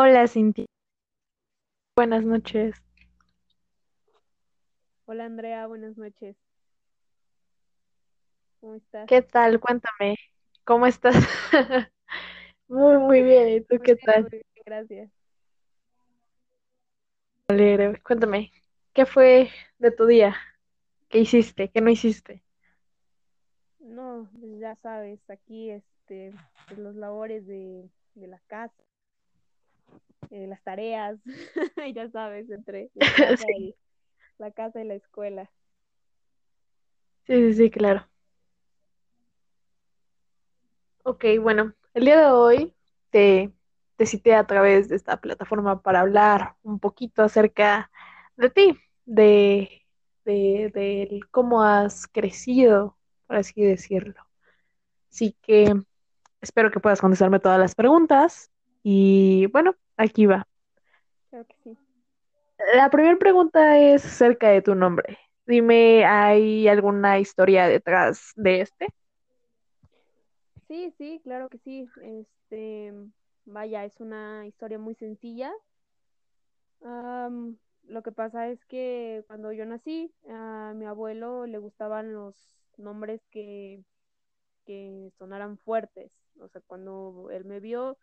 Hola Cintia, buenas noches. Hola Andrea, buenas noches. ¿Cómo estás? ¿Qué tal? Cuéntame, ¿cómo estás? Muy, muy bien. ¿Y tú Muy qué bien, tal? muy bien, gracias. Alegre. Cuéntame, ¿qué fue de tu día? ¿Qué hiciste? ¿Qué no hiciste? No, pues ya sabes, aquí este, pues, los labores de, de la casa, eh, las tareas, ya sabes, entre la casa Sí, y la casa y la escuela. sí, sí, sí, claro. Ok, bueno, el día de hoy te, te cité a través de esta plataforma para hablar un poquito acerca de ti, de, de, de cómo has crecido, por así decirlo. Así que Espero que puedas contestarme todas las preguntas. Y bueno, aquí va. Creo que sí. La primera pregunta es acerca de tu nombre. Dime, ¿hay alguna historia detrás de este? Sí, sí, claro que sí. Este, vaya, es una historia muy sencilla. Am, lo que pasa es que cuando yo nací, a mi abuelo le gustaban los nombres que que sonaran fuertes. O sea, cuando él me vio,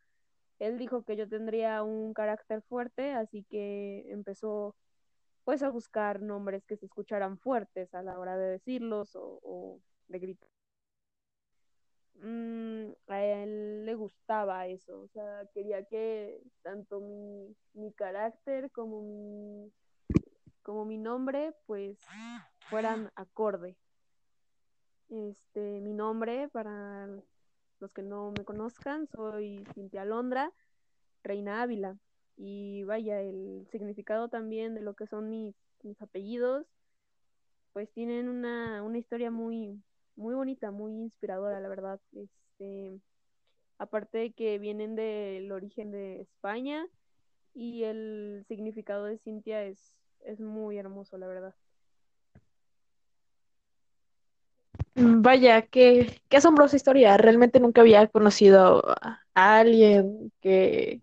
él dijo que yo tendría un carácter fuerte, así que empezó pues a buscar nombres que se escucharan fuertes a la hora de decirlos o, de gritar. Mm, a él le gustaba eso, o sea, quería que tanto mi, mi carácter como mi, como mi nombre pues fueran acorde. Este, mi nombre, para los que no me conozcan, soy Cintia Alondra, Reina Ávila. Y vaya, el significado también de lo que son mis, apellidos, pues tienen una, una historia muy, muy bonita, muy inspiradora, la verdad. Este, aparte de que vienen del origen de España y el significado de Cintia es, es muy hermoso, la verdad. Mm, Vaya, qué, qué asombrosa historia. Realmente nunca había conocido a alguien que,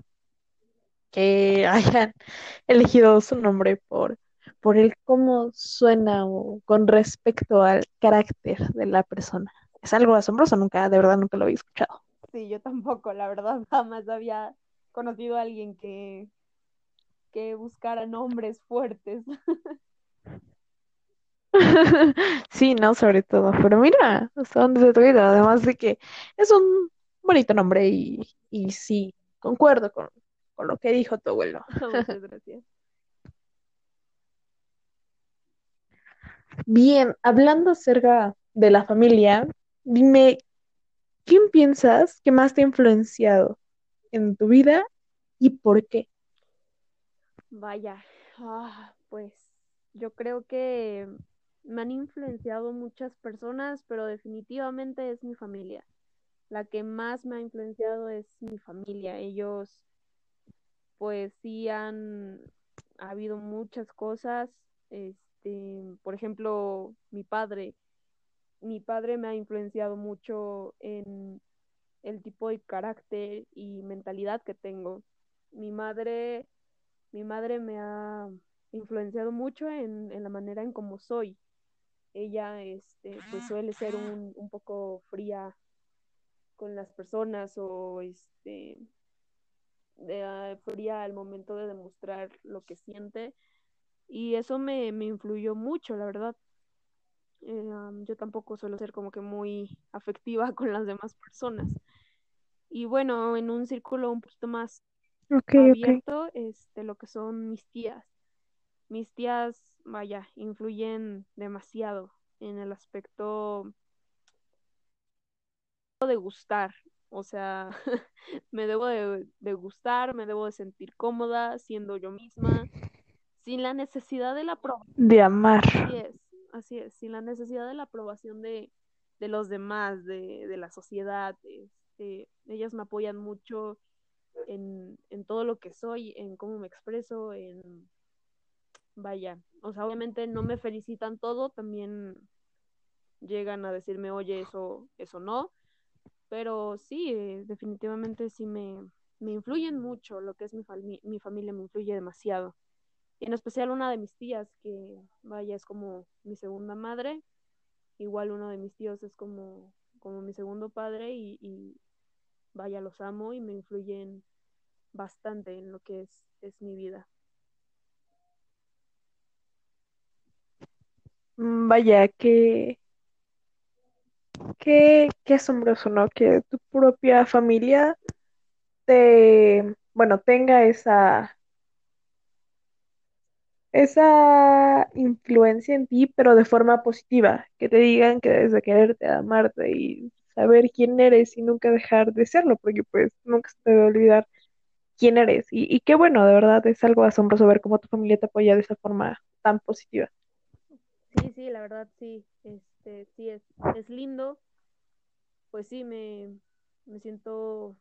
que hayan elegido su nombre por, por el cómo suena o con respecto al carácter de la persona. Es algo asombroso, nunca, de verdad, nunca lo había escuchado. Sí, yo tampoco, la verdad, jamás había conocido a alguien que, que buscara nombres fuertes. Sí, no, sobre todo. Pero mira, hasta dónde se te ha ido. Además de que es un bonito nombre y, y sí, concuerdo con, con lo que dijo tu abuelo. Muchas gracias. Bien, hablando acerca de la familia, dime, ¿quién piensas que más te ha influenciado en tu vida y por qué? Vaya, ah, pues yo creo que me han influenciado muchas personas, pero definitivamente es mi familia. La que más me ha influenciado es mi familia. Ellos, pues sí han ha habido muchas cosas. Este, por ejemplo, mi padre. Mi padre me ha influenciado mucho en el tipo de carácter y mentalidad que tengo. Mi madre, mi madre me ha influenciado mucho en, en la manera en cómo soy. Ella, este, pues suele ser un, un poco fría con las personas o este, de, uh, fría al momento de demostrar lo que siente y eso me, me influyó mucho, la verdad. Eh, um, yo tampoco suelo ser como que muy afectiva con las demás personas. Y bueno, en un círculo un poquito más Ok, ok. abierto, este, lo que son mis tías. Mis tías, vaya, influyen demasiado en el aspecto de gustar. O sea, me debo de, de gustar, me debo de sentir cómoda siendo yo misma, sin la necesidad de la aprobación. De amar. Así es, así es, sin la necesidad de la aprobación de, de los demás, de, de la sociedad. Este, ellas me apoyan mucho en, en todo lo que soy, en cómo me expreso, en vaya, o sea, obviamente no me felicitan todo, también llegan a decirme, oye, eso, eso no, pero sí, eh, definitivamente sí me, me influyen mucho, lo que es mi, mi familia me influye demasiado. Y en especial una de mis tías, que vaya, es como mi segunda madre. Igual uno de mis tíos es como, como mi segundo padre y, y vaya, los amo y me influyen bastante en lo que es, es mi vida. Vaya, qué, qué, qué asombroso, ¿no? Que tu propia familia te, bueno, tenga esa, esa influencia en ti, pero de forma positiva, que te digan que debes de quererte, amarte y saber quién eres y nunca dejar de serlo, porque pues nunca se te debe olvidar quién eres. Y, y qué bueno, de verdad, es algo asombroso ver cómo tu familia te apoya de esa forma tan positiva. Sí, sí, la verdad sí, este, sí es, es lindo. Pues sí, me, me siento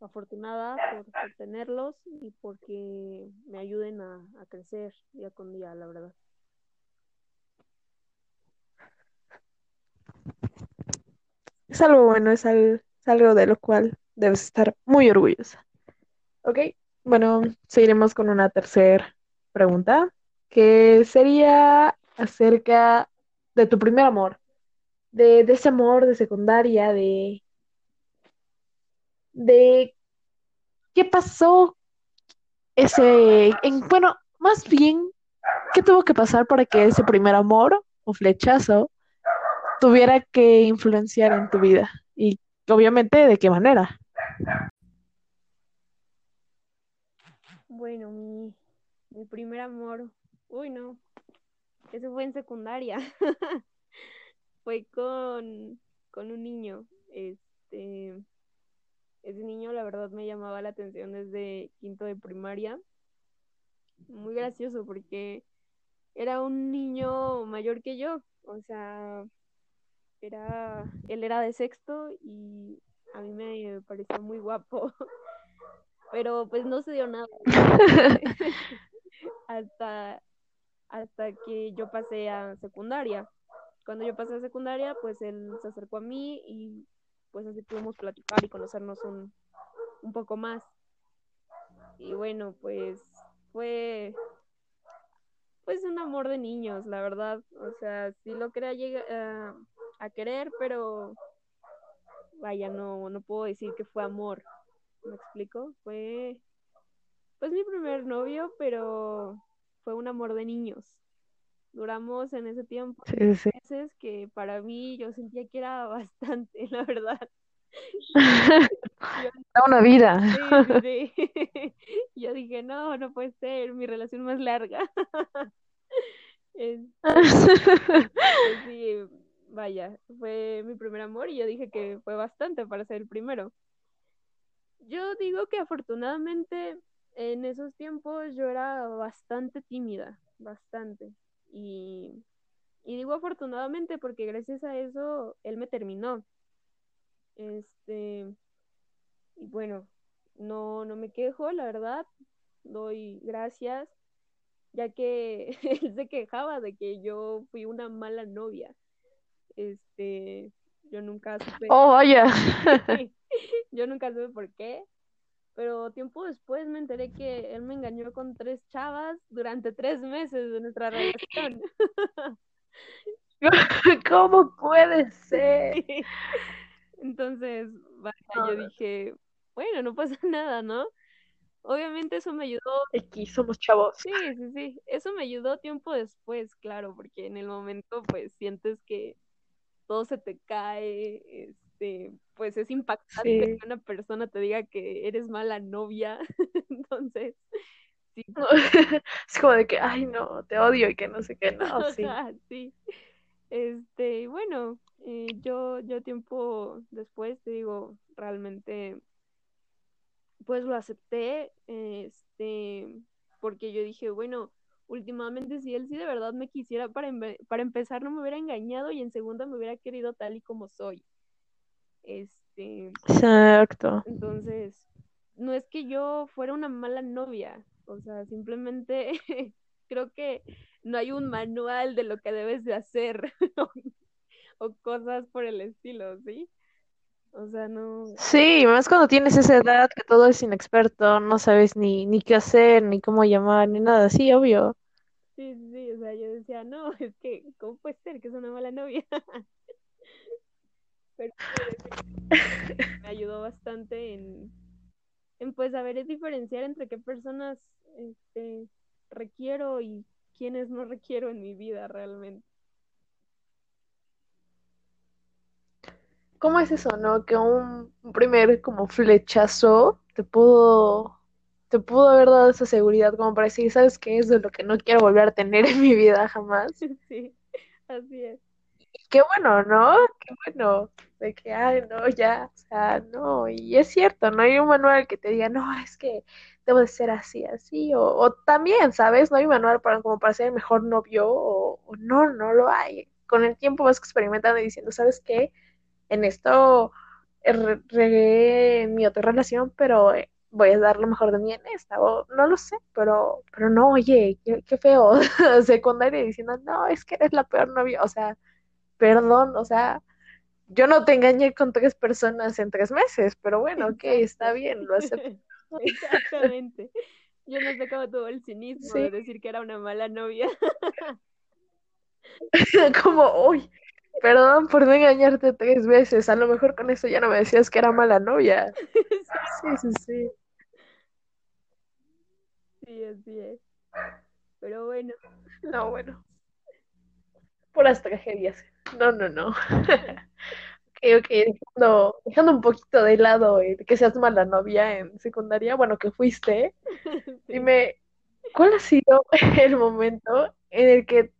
afortunada por, tenerlos y porque me ayuden a, a, crecer día con día, la verdad. Es algo bueno, es, algo de lo cual debes estar muy orgullosa. Ok, bueno, seguiremos con una tercera pregunta, que sería acerca de tu primer amor, de, ese amor de secundaria, de, de qué pasó ese, en, bueno, más bien, ¿qué tuvo que pasar para que ese primer amor o flechazo tuviera que influenciar en tu vida? Y obviamente, ¿de qué manera? Bueno, mi, mi primer amor, uy no, eso fue en secundaria. fue con, con un niño. Este, ese niño la verdad me llamaba la atención desde quinto de primaria. Muy gracioso porque era un niño mayor que yo. O sea, era, él era de sexto y a mí me pareció muy guapo. Pero pues no se dio nada. hasta, hasta que yo pasé a secundaria. Cuando yo pasé a secundaria, pues él se acercó a mí y pues así pudimos platicar y conocernos un, un poco más. Y bueno, pues fue pues un amor de niños, la verdad. O sea, sí lo quería llegar a, a querer, pero vaya, no, no puedo decir que fue amor. ¿Me explico? Fue pues mi primer novio, pero fue un amor de niños. Duramos en ese tiempo sí, sí. meses que para mí yo sentía que era bastante, la verdad. Da una vida. Sí. Yo dije, no, no puede ser mi relación más larga. Este, sí, vaya, fue mi primer amor y yo dije que fue bastante para ser el primero. Yo digo que afortunadamente en esos tiempos yo era bastante tímida, bastante. Y, y digo afortunadamente porque gracias a eso él me terminó. Este, y bueno, no, no me quejo, la verdad, doy gracias, ya que él se quejaba de que yo fui una mala novia. Este, yo nunca supe. Oh, vaya. yo nunca supe por qué, pero tiempo después me enteré que él me engañó con tres chavas durante tres meses de nuestra relación. ¿Cómo puede ser? Entonces, vaya, yo dije, bueno, no pasa nada, ¿no? Obviamente eso me ayudó. Aquí somos chavos. Sí, sí, sí. Eso me ayudó tiempo después, claro, porque en el momento pues sientes que todo se te cae, este, pues es impactante Sí. que una persona te diga que eres mala novia. Entonces, sí. Es como de que, ay, no, te odio y que no sé qué, no, sí. Sí. Este, bueno, eh, yo, yo tiempo después te digo, realmente, pues lo acepté, este, porque yo dije, bueno, últimamente si él sí de verdad me quisiera, para, para empezar no me hubiera engañado y en segunda me hubiera querido tal y como soy. Este, Exacto. entonces, no es que yo fuera una mala novia, o sea, simplemente creo que no hay un manual de lo que debes de hacer o, cosas por el estilo, ¿sí? O sea, no, Sí, más cuando tienes esa edad que todo es inexperto, no sabes ni, ni qué hacer, ni cómo llamar, ni nada, sí, obvio. sí, sí, sí, o sea, yo decía, no, es que, ¿cómo puede ser que es una mala novia? Pero me ayudó bastante en, en pues saber diferenciar entre qué personas este, requiero y quiénes no requiero en mi vida realmente. ¿Cómo es eso, no? Que un, un primer como flechazo te pudo, te pudo haber dado esa seguridad como para decir, ¿sabes qué? Es de lo que no quiero volver a tener en mi vida jamás. Sí, así es. Qué bueno, ¿no? Qué bueno. De que, ay, no, ya, o sea, no. Y es cierto, no hay un manual que te diga, no, es que debo de ser así, así. O, o también, ¿sabes? No hay un manual para, como para ser el mejor novio. O, no, no lo hay. Con el tiempo vas experimentando y diciendo, ¿sabes qué? En esto re- regué mi otra relación, pero eh, voy a dar lo mejor de mí en esta. O no lo sé, pero, pero no, oye, qué, qué feo. Secundaria diciendo, no, es que eres la peor novia. O sea, perdón, o sea, yo no te engañé con tres personas en tres meses, pero bueno, ok, está bien, lo acepto. Exactamente. Yo no sé cómo tuvo el cinismo Sí, de decir que era una mala novia. como, uy, perdón por no engañarte tres veces, a lo mejor con eso ya no me decías que era mala novia. Sí, sí, sí. Sí, así es. Pero bueno, No, bueno, puras tragedias. No, no, no. Ok, ok, dejando, dejando un poquito de lado que seas mala novia en secundaria, bueno, que fuiste, sí. dime, ¿cuál ha sido el momento en el que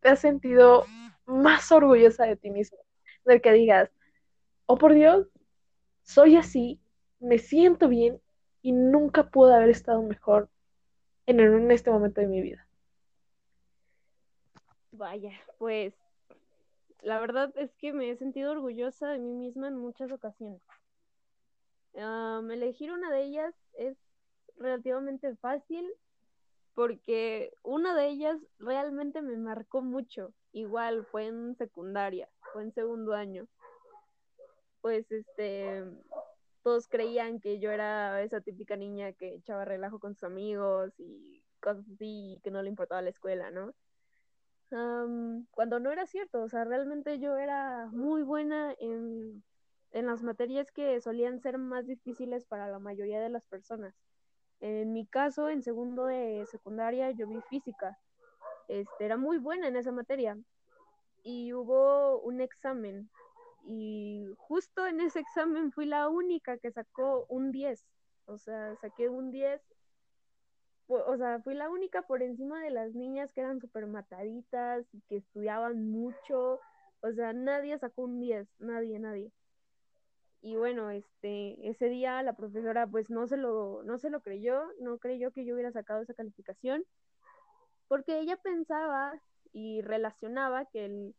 te has sentido más orgullosa de ti misma? En el que digas, oh por Dios, soy así, me siento bien y nunca pude haber estado mejor en, en este momento de mi vida. Vaya, pues la verdad es que me he sentido orgullosa de mí misma en muchas ocasiones. Am, elegir una de ellas es relativamente fácil porque una de ellas realmente me marcó mucho. Igual fue en secundaria, fue en segundo año. Pues este, todos creían que yo era esa típica niña que echaba relajo con sus amigos y cosas así, que no le importaba la escuela, ¿no? Am, cuando no era cierto, o sea, realmente yo era muy buena en, en las materias que solían ser más difíciles para la mayoría de las personas. En mi caso, en segundo de secundaria, yo vi física. Este, era muy buena en esa materia y hubo un examen y justo en ese examen fui la única que sacó un 10. O sea, saqué un 10 o sea, fui la única por encima de las niñas que eran súper mataditas y que estudiaban mucho. O sea, nadie sacó un 10, nadie, nadie. Y bueno, este, ese día la profesora pues no se lo, no se lo creyó, no creyó que yo hubiera sacado esa calificación, porque ella pensaba y relacionaba que el,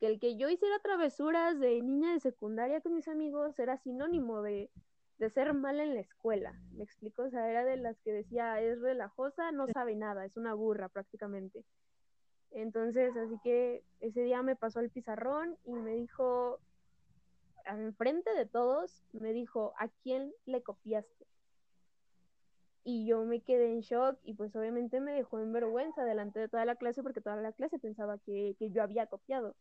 que el que yo hiciera travesuras de niña de secundaria con mis amigos era sinónimo de, de ser mal en la escuela. ¿Me explico? O sea, era de las que decía, es relajosa, no sabe nada, es una burra prácticamente. Entonces, así que ese día me pasó el pizarrón y me dijo, enfrente de todos, me dijo, ¿a quién le copiaste? Y yo me quedé en shock y pues obviamente me dejó en vergüenza delante de toda la clase porque toda la clase pensaba que, que yo había copiado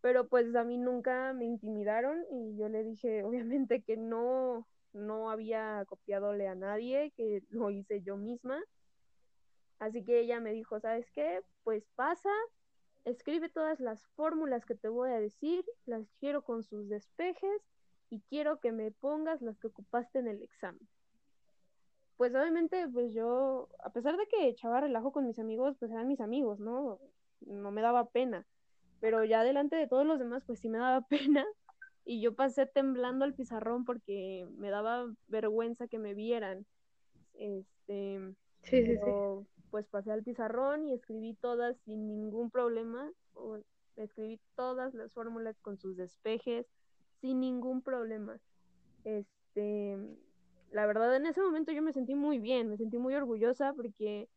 pero pues a mí nunca me intimidaron y yo le dije obviamente que no, no había copiadole a nadie, que lo hice yo misma. Así que ella me dijo, ¿sabes qué? Pues pasa, escribe todas las fórmulas que te voy a decir, las quiero con sus despejes y quiero que me pongas las que ocupaste en el examen. Pues obviamente, pues yo, a pesar de que echaba relajo con mis amigos, pues eran mis amigos, ¿no? No me daba pena pero ya delante de todos los demás, pues sí me daba pena. Y yo pasé temblando al pizarrón porque me daba vergüenza que me vieran. Este, Sí, sí, sí. pero pues pasé al pizarrón y escribí todas sin ningún problema. O, escribí todas las fórmulas con sus despejes sin ningún problema. Este, la verdad en ese momento yo me sentí muy bien, me sentí muy orgullosa porque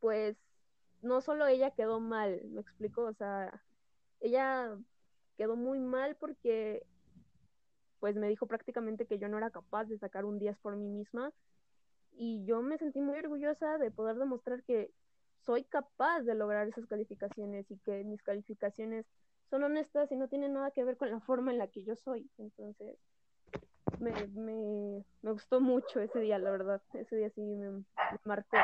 pues no solo ella quedó mal, me explico, o sea, ella quedó muy mal porque pues me dijo prácticamente que yo no era capaz de sacar un 10 por mí misma y yo me sentí muy orgullosa de poder demostrar que soy capaz de lograr esas calificaciones y que mis calificaciones son honestas y no tienen nada que ver con la forma en la que yo soy. Entonces, me, me, me gustó mucho ese día, la verdad. Ese día sí me, me marcó.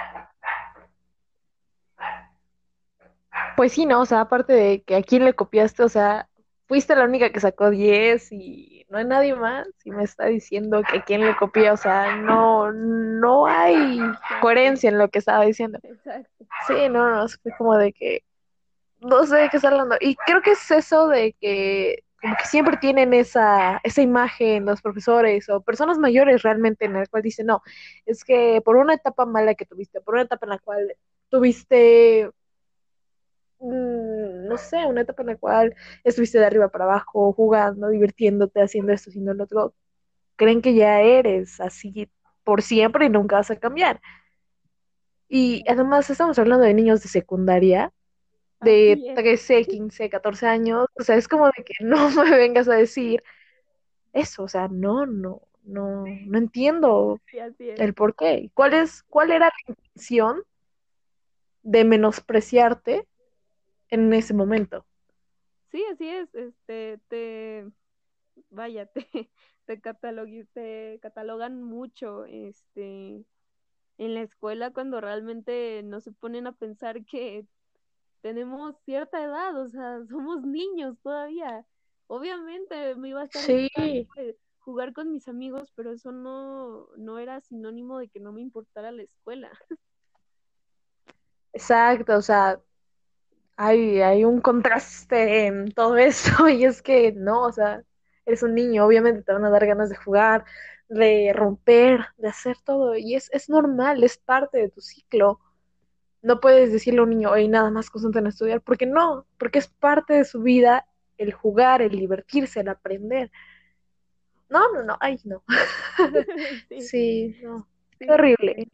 Pues sí, ¿no? O sea, aparte de que a quién le copiaste, o sea, fuiste la única que sacó 10 y no hay nadie más y me está diciendo que a quién le copia, o sea, no, no hay coherencia en lo que estaba diciendo. Exacto. Sí, no, no, fue como de que no sé de qué está hablando. Y creo que es eso de que como que siempre tienen esa, esa imagen los profesores o personas mayores realmente en el cual dicen, no, es que por una etapa mala que tuviste, por una etapa en la cual tuviste no sé, una etapa en la cual estuviste de arriba para abajo, jugando, divirtiéndote, haciendo esto, haciendo lo otro, creen que ya eres así por siempre y nunca vas a cambiar. Y además estamos hablando de niños de secundaria, de Así es. 13, 15, 14 años, o sea, es como de que no me vengas a decir eso, o sea, no, no, no, no entiendo Sí, el por qué. ¿Cuál es, cuál era la intención de menospreciarte en ese momento? Sí, así es. Este, te, vaya, te, te, catalogan mucho, este, en la escuela cuando realmente no se ponen a pensar que tenemos cierta edad, o sea, somos niños todavía. Obviamente me iba a estar Sí, eh, jugar con mis amigos, pero eso no, no era sinónimo de que no me importara la escuela. exacto, o sea, hay, hay un contraste en todo esto y es que no, o sea, eres un niño, obviamente te van a dar ganas de jugar, de romper, de hacer todo y es, es normal, es parte de tu ciclo. No puedes decirle a un niño, oye, nada más concéntrate en estudiar, porque no, porque es parte de su vida el jugar, el divertirse, el aprender. No, no, no, ay, no. Sí, Sí, no, qué horrible,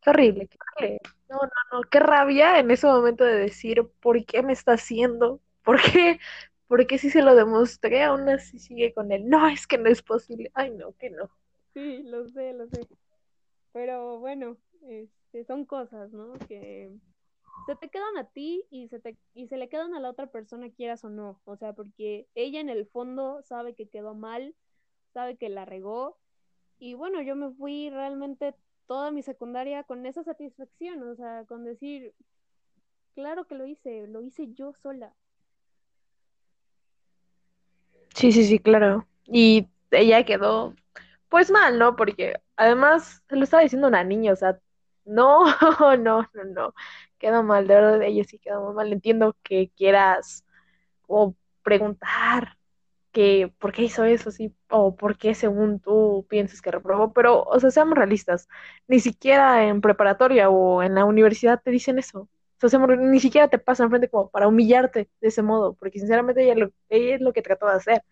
qué horrible, qué horrible. No, no, no, qué rabia en ese momento de decir, ¿por qué me está haciendo? ¿Por qué? Porque si se lo demostré, aún así sigue con él. No, es que no es posible. Ay, no, que no. sí, lo sé, lo sé. Pero bueno, este, son cosas, ¿no? Que se te quedan a ti y se te, y se le quedan a la otra persona, quieras o no. O sea, porque ella en el fondo sabe que quedó mal, sabe que la regó. Y bueno, yo me fui realmente toda mi secundaria con esa satisfacción, o sea, con decir, claro que lo hice, lo hice yo sola. Sí, sí, sí, claro. Y ella quedó, pues mal, ¿no? Porque además se lo estaba diciendo una niña, o sea, no, no, no, no. Quedó mal, de verdad, ella sí quedó mal. Entiendo que quieras o preguntar que por qué hizo eso, sí, o por qué según tú piensas que reprobó, pero, o sea, seamos realistas, ni siquiera en preparatoria o en la universidad te dicen eso. O sea, ni siquiera te pasan enfrente como para humillarte de ese modo, porque sinceramente ella, lo, ella es lo que trató de hacer.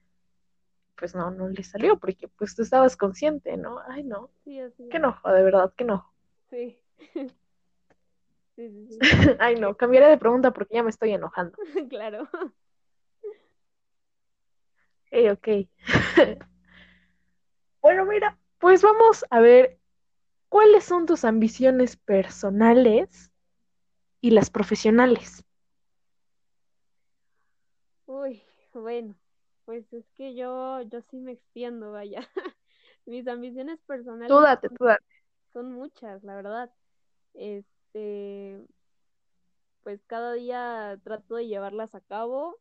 Pues no, no le salió, porque pues tú estabas consciente, ¿no? Ay, no, Sí, qué enojo, de verdad, qué enojo. Sí, sí, sí, Ay, no, cambiaré de pregunta porque ya me estoy enojando. sí. Claro. Eh, ok. Bueno, mira, pues vamos a ver cuáles son tus ambiciones personales y las profesionales. Uy, bueno, pues es que yo, yo sí me extiendo, vaya. Mis ambiciones Tú personales date, tú date. son muchas, la verdad. Este, pues cada día trato de llevarlas a cabo.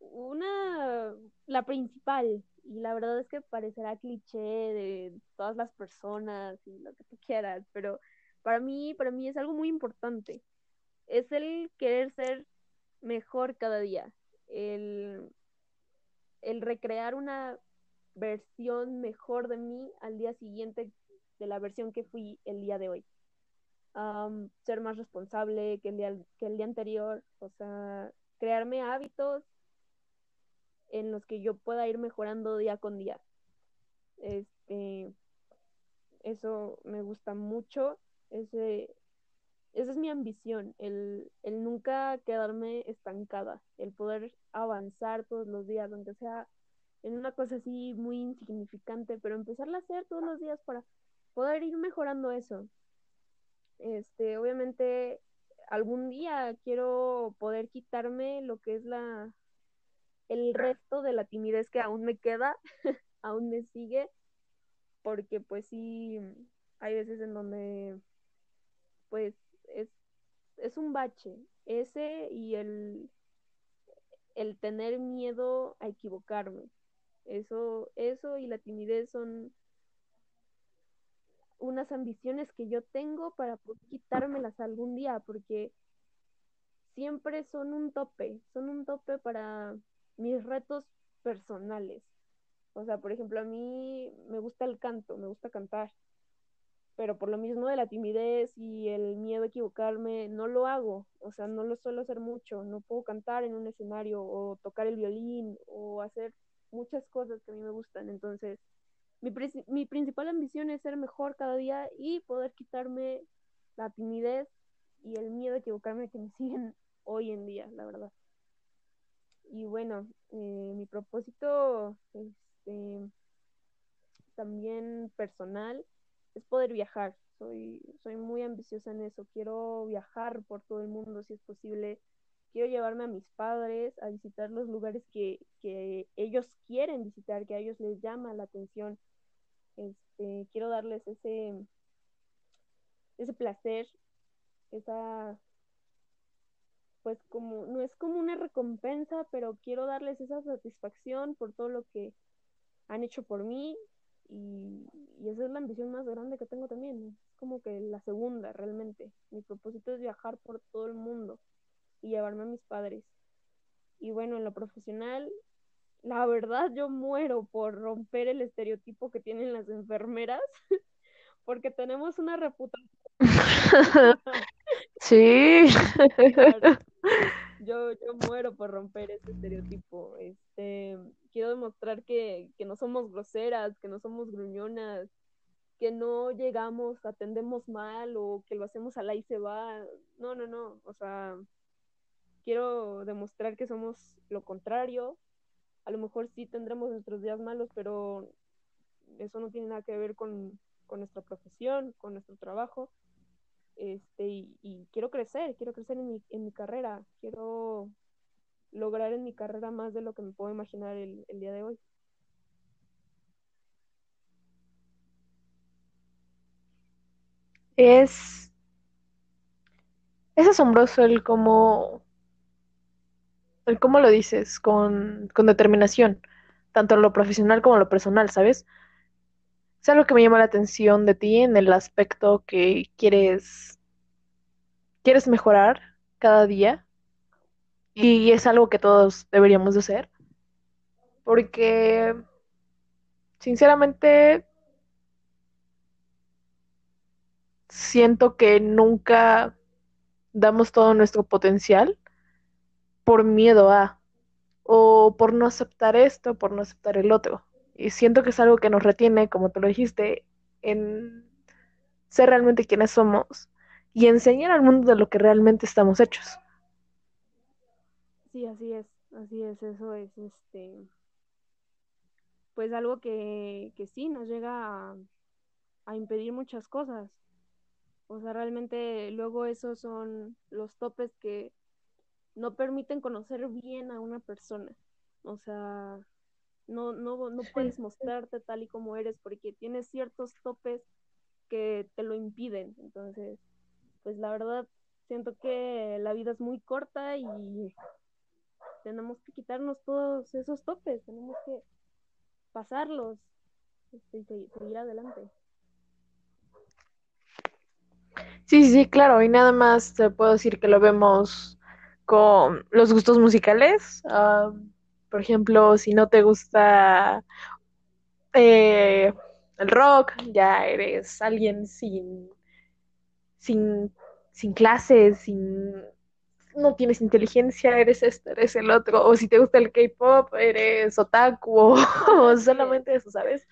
Una, la principal, y la verdad es que parecerá cliché de todas las personas y lo que tú quieras, pero para mí, para mí es algo muy importante. Es el querer ser mejor cada día, el, el recrear una versión mejor de mí al día siguiente de la versión que fui el día de hoy. Ser más responsable que el, día, que el día anterior, o sea, crearme hábitos en los que yo pueda ir mejorando día con día. Este, eso me gusta mucho, ese, esa es mi ambición, el, el nunca quedarme estancada, el poder avanzar todos los días, aunque sea en una cosa así muy insignificante, pero empezarla a hacer todos los días para poder ir mejorando eso. Este, obviamente algún día quiero poder quitarme lo que es la el resto de la timidez que aún me queda, aún me sigue, porque pues sí hay veces en donde pues es, es un bache, ese y el el tener miedo a equivocarme. Eso, eso y la timidez son unas ambiciones que yo tengo para quitármelas algún día, porque siempre son un tope, son un tope para mis retos personales. O sea, por ejemplo, a mí me gusta el canto, me gusta cantar, pero por lo mismo de la timidez y el miedo a equivocarme, no lo hago, o sea, no lo suelo hacer mucho, no puedo cantar en un escenario o tocar el violín o hacer muchas cosas que a mí me gustan, entonces mi, mi principal ambición es ser mejor cada día y poder quitarme la timidez y el miedo a equivocarme que me siguen hoy en día, la verdad. Y bueno, eh, mi propósito este, también personal es poder viajar. Soy, soy muy ambiciosa en eso. Quiero viajar por todo el mundo si es posible. Quiero llevarme a mis padres a visitar los lugares que, que ellos quieren visitar, que a ellos les llama la atención. Este, quiero darles ese, ese placer, esa, pues como, no es como una recompensa, pero quiero darles esa satisfacción por todo lo que han hecho por mí y, esa es la ambición más grande que tengo también, es como que la segunda realmente. Mi propósito es viajar por todo el mundo y llevarme a mis padres. Y bueno, en lo profesional, la verdad yo muero por romper el estereotipo que tienen las enfermeras, porque tenemos una reputación. sí. Yo, yo muero por romper ese estereotipo. Este, quiero demostrar que, que no somos groseras, que no somos gruñonas, que no llegamos, atendemos mal o que lo hacemos al y se va. No, no, no. O sea, quiero demostrar que somos lo contrario, a lo mejor sí tendremos nuestros días malos, pero eso no tiene nada que ver con, nuestra profesión, con nuestro trabajo. Este, y, quiero crecer, quiero crecer en mi, en mi carrera, quiero lograr en mi carrera más de lo que me puedo imaginar el, el día de hoy. Es, es asombroso el cómo ¿Cómo lo dices? Con, con determinación, tanto lo profesional como lo personal, ¿sabes? Es algo que me llama la atención de ti en el aspecto que quieres, quieres mejorar cada día y es algo que todos deberíamos de hacer porque sinceramente siento que nunca damos todo nuestro potencial por miedo a, o por no aceptar esto, por no aceptar el otro. Y siento que es algo que nos retiene, como tú lo dijiste, en ser realmente quienes somos y enseñar al mundo de lo que realmente estamos hechos. Sí, así es, así es, eso es este pues algo que, que sí nos llega a, a impedir muchas cosas. O sea, realmente luego esos son los topes que no permiten conocer bien a una persona. O sea, no, no, no puedes mostrarte tal y como eres porque tienes ciertos topes que te lo impiden. Entonces, pues la verdad, siento que la vida es muy corta y tenemos que quitarnos todos esos topes, tenemos que pasarlos este, y seguir adelante. Sí, sí, claro, y nada más te puedo decir que lo vemos con los gustos musicales. Por ejemplo, si no te gusta eh, el rock, ya eres alguien sin, sin, sin clases, sin, no tienes inteligencia, eres este, eres el otro. O si te gusta el K-pop, eres otaku, o, solamente eso, ¿sabes?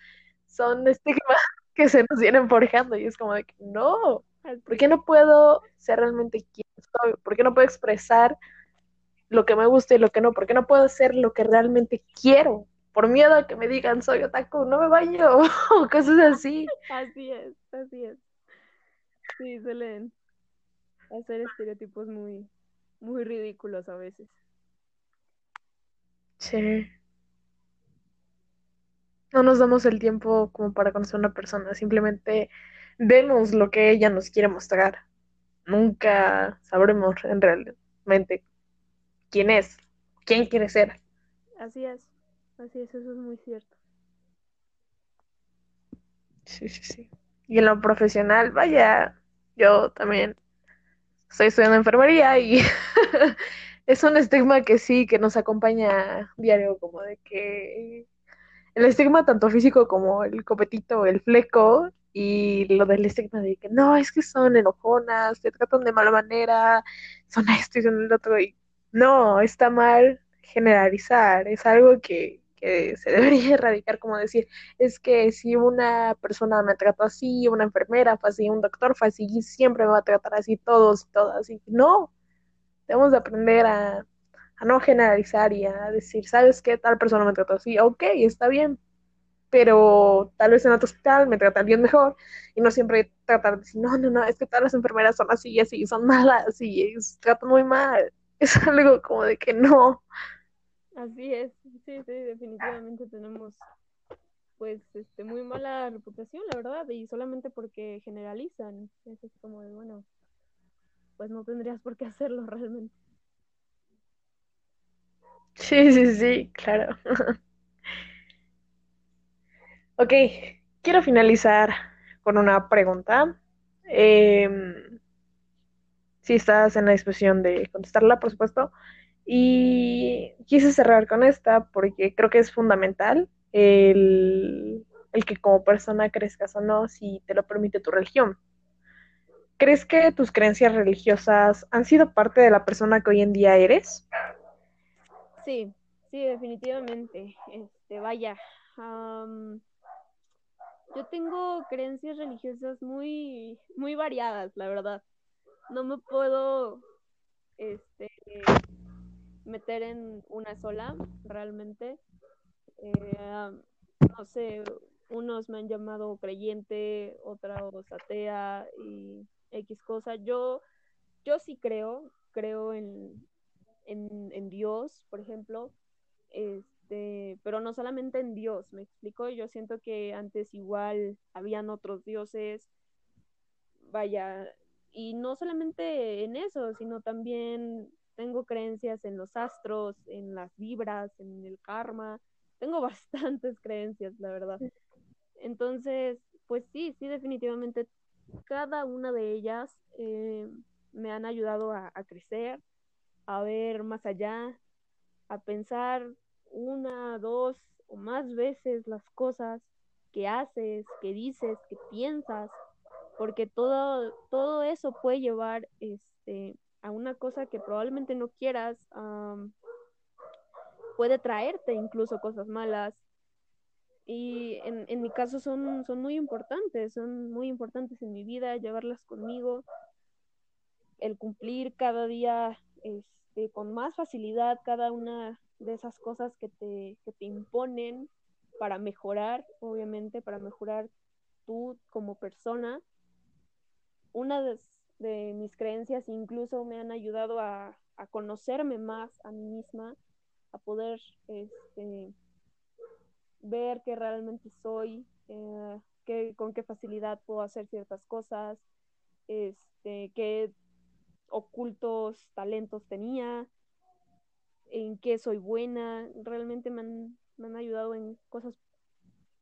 Son estigmas que se nos vienen forjando y es como de que no, ¿por qué no puedo ser realmente quien soy? ¿Por qué no puedo expresar lo que me gusta y lo que no? ¿Por qué no puedo hacer lo que realmente quiero? por miedo a que me digan soy otaku, no me baño, o cosas así. Así es, así es. Sí, suelen hacer estereotipos muy, muy ridículos a veces. Sí. No nos damos el tiempo como para conocer a una persona, simplemente vemos lo que ella nos quiere mostrar. Nunca sabremos en realmente quién es, quién quiere ser. Así es, así es, eso es muy cierto. Sí, sí, sí. Y en lo profesional, vaya, yo también estoy estudiando enfermería y es un estigma que sí, que nos acompaña diario, como de que el estigma tanto físico como el copetito, el fleco, y lo del estigma de que no, es que son enojonas, te tratan de mala manera, son esto y son el otro, y no, está mal generalizar, es algo que, que se debería erradicar, como decir, es que si una persona me trata así, una enfermera fue así, un doctor fue así, siempre me va a tratar así, todos y todas, y no, debemos de aprender a, no generalizar y a decir, ¿sabes qué? Tal persona me trata así, ok, está bien, pero tal vez en otro hospital me bien mejor y no siempre tratar de decir, no, no, no, es que todas las enfermeras son así y así, son malas y tratan muy mal. Es algo como de que no. Así es, sí, sí, definitivamente tenemos pues este muy mala reputación, la verdad, y solamente porque generalizan. Es como de, bueno, pues no tendrías por qué hacerlo realmente. Sí, sí, sí, claro. ok, quiero finalizar con una pregunta. Em, si estás en la disposición de contestarla, por supuesto. Y quise cerrar con esta porque creo que es fundamental el, el que como persona crezcas o no, si te lo permite tu religión. ¿Crees que tus creencias religiosas han sido parte de la persona que hoy en día eres? Sí, sí, definitivamente. Este, vaya. yo tengo creencias religiosas muy, muy variadas, la verdad. No me puedo este, meter en una sola, realmente. Eh, no sé, unos me han llamado creyente, otros atea y X cosa. Yo, yo sí creo, creo en, en, Dios, por ejemplo, este, pero no solamente en Dios, me explico, yo siento que antes igual habían otros dioses, vaya, y no solamente en eso, sino también tengo creencias en los astros, en las vibras, en el karma, tengo bastantes creencias, la verdad. Entonces, pues sí, sí, definitivamente cada una de ellas eh, me han ayudado a, crecer, a ver más allá, a pensar una, dos o más veces las cosas que haces, que dices, que piensas, porque todo, todo eso puede llevar este, a una cosa que probablemente no quieras, puede traerte incluso cosas malas, y en, en mi caso son, son muy importantes, son muy importantes en mi vida, llevarlas conmigo, el cumplir cada día este, con más facilidad cada una de esas cosas que te, que te imponen para mejorar, obviamente, para mejorar tú como persona. Una de, mis creencias incluso me han ayudado a, a, conocerme más a mí misma, a poder este, ver que realmente soy, eh, con qué facilidad puedo hacer ciertas cosas, este, qué ocultos talentos tenía, en qué soy buena, realmente me han, me han ayudado en cosas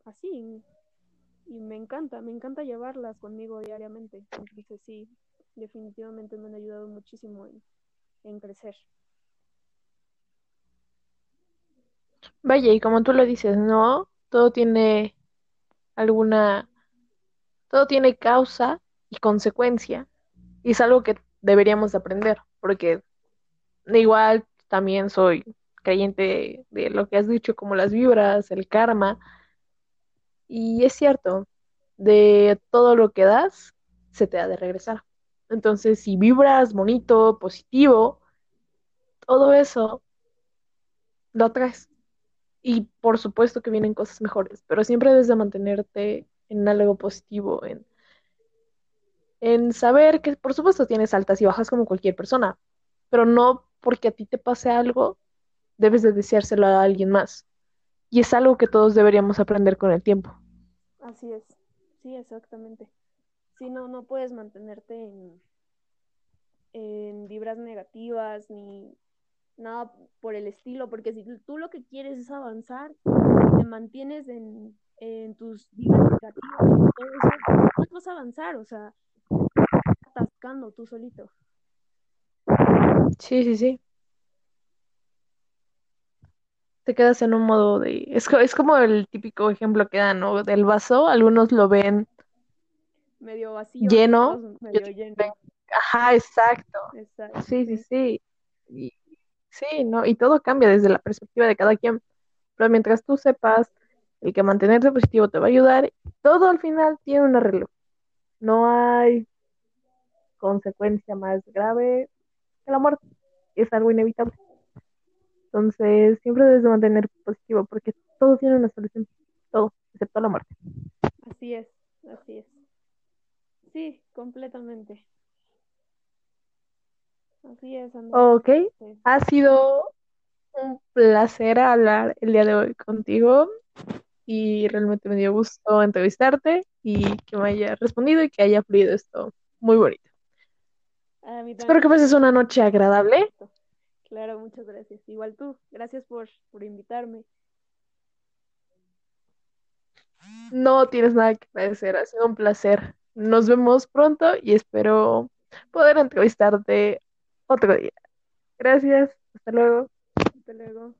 así y me encanta, me encanta llevarlas conmigo diariamente. Entonces sí, definitivamente me han ayudado muchísimo en, en crecer. Vaya, y como tú lo dices, ¿no? Todo tiene alguna, todo tiene causa y consecuencia, y es algo que deberíamos aprender, porque igual también soy creyente de lo que has dicho, como las vibras, el karma, y es cierto, de todo lo que das, se te ha de regresar. Entonces, si vibras bonito, positivo, todo eso lo atraes y por supuesto que vienen cosas mejores, pero siempre debes de mantenerte en algo positivo, en, en saber que por supuesto tienes altas y bajas como cualquier persona, pero no porque a ti te pase algo, debes de deseárselo a alguien más. Y es algo que todos deberíamos aprender con el tiempo. Así es, sí, exactamente. Si no, no puedes mantenerte en, en vibras negativas ni nada por el estilo, porque si tú lo que quieres es avanzar te mantienes en, en tus vibras negativas, todo eso, no vas a avanzar, o sea, atascando tú solito. Sí, sí, sí. Te quedas en un modo de... Es, es como el típico ejemplo que dan, ¿no? Del vaso, algunos lo ven Medio vacío lleno, medio. Ajá, exacto. Exacto, Sí, sí, sí. sí. Y, sí, ¿no? Y todo cambia desde la perspectiva de cada quien. Pero mientras tú sepas, el que mantenerte positivo te va a ayudar, todo al final tiene un arreglo. No hay consecuencia más grave que la muerte. Es algo inevitable. Entonces, siempre debes de mantener positivo porque todo tiene una solución. Todo, excepto la muerte. Así es, así es. Sí, completamente. Así es, Andrés. Ok, Sí. ha sido un placer hablar el día de hoy contigo y realmente me dio gusto entrevistarte y que me haya respondido y que haya fluido esto muy bonito. Espero que pases una noche agradable. Claro, muchas gracias. Igual tú, gracias por, por invitarme. No tienes nada que agradecer, ha sido un placer. Nos vemos pronto y espero poder entrevistarte otro día. Gracias, hasta luego. Hasta luego.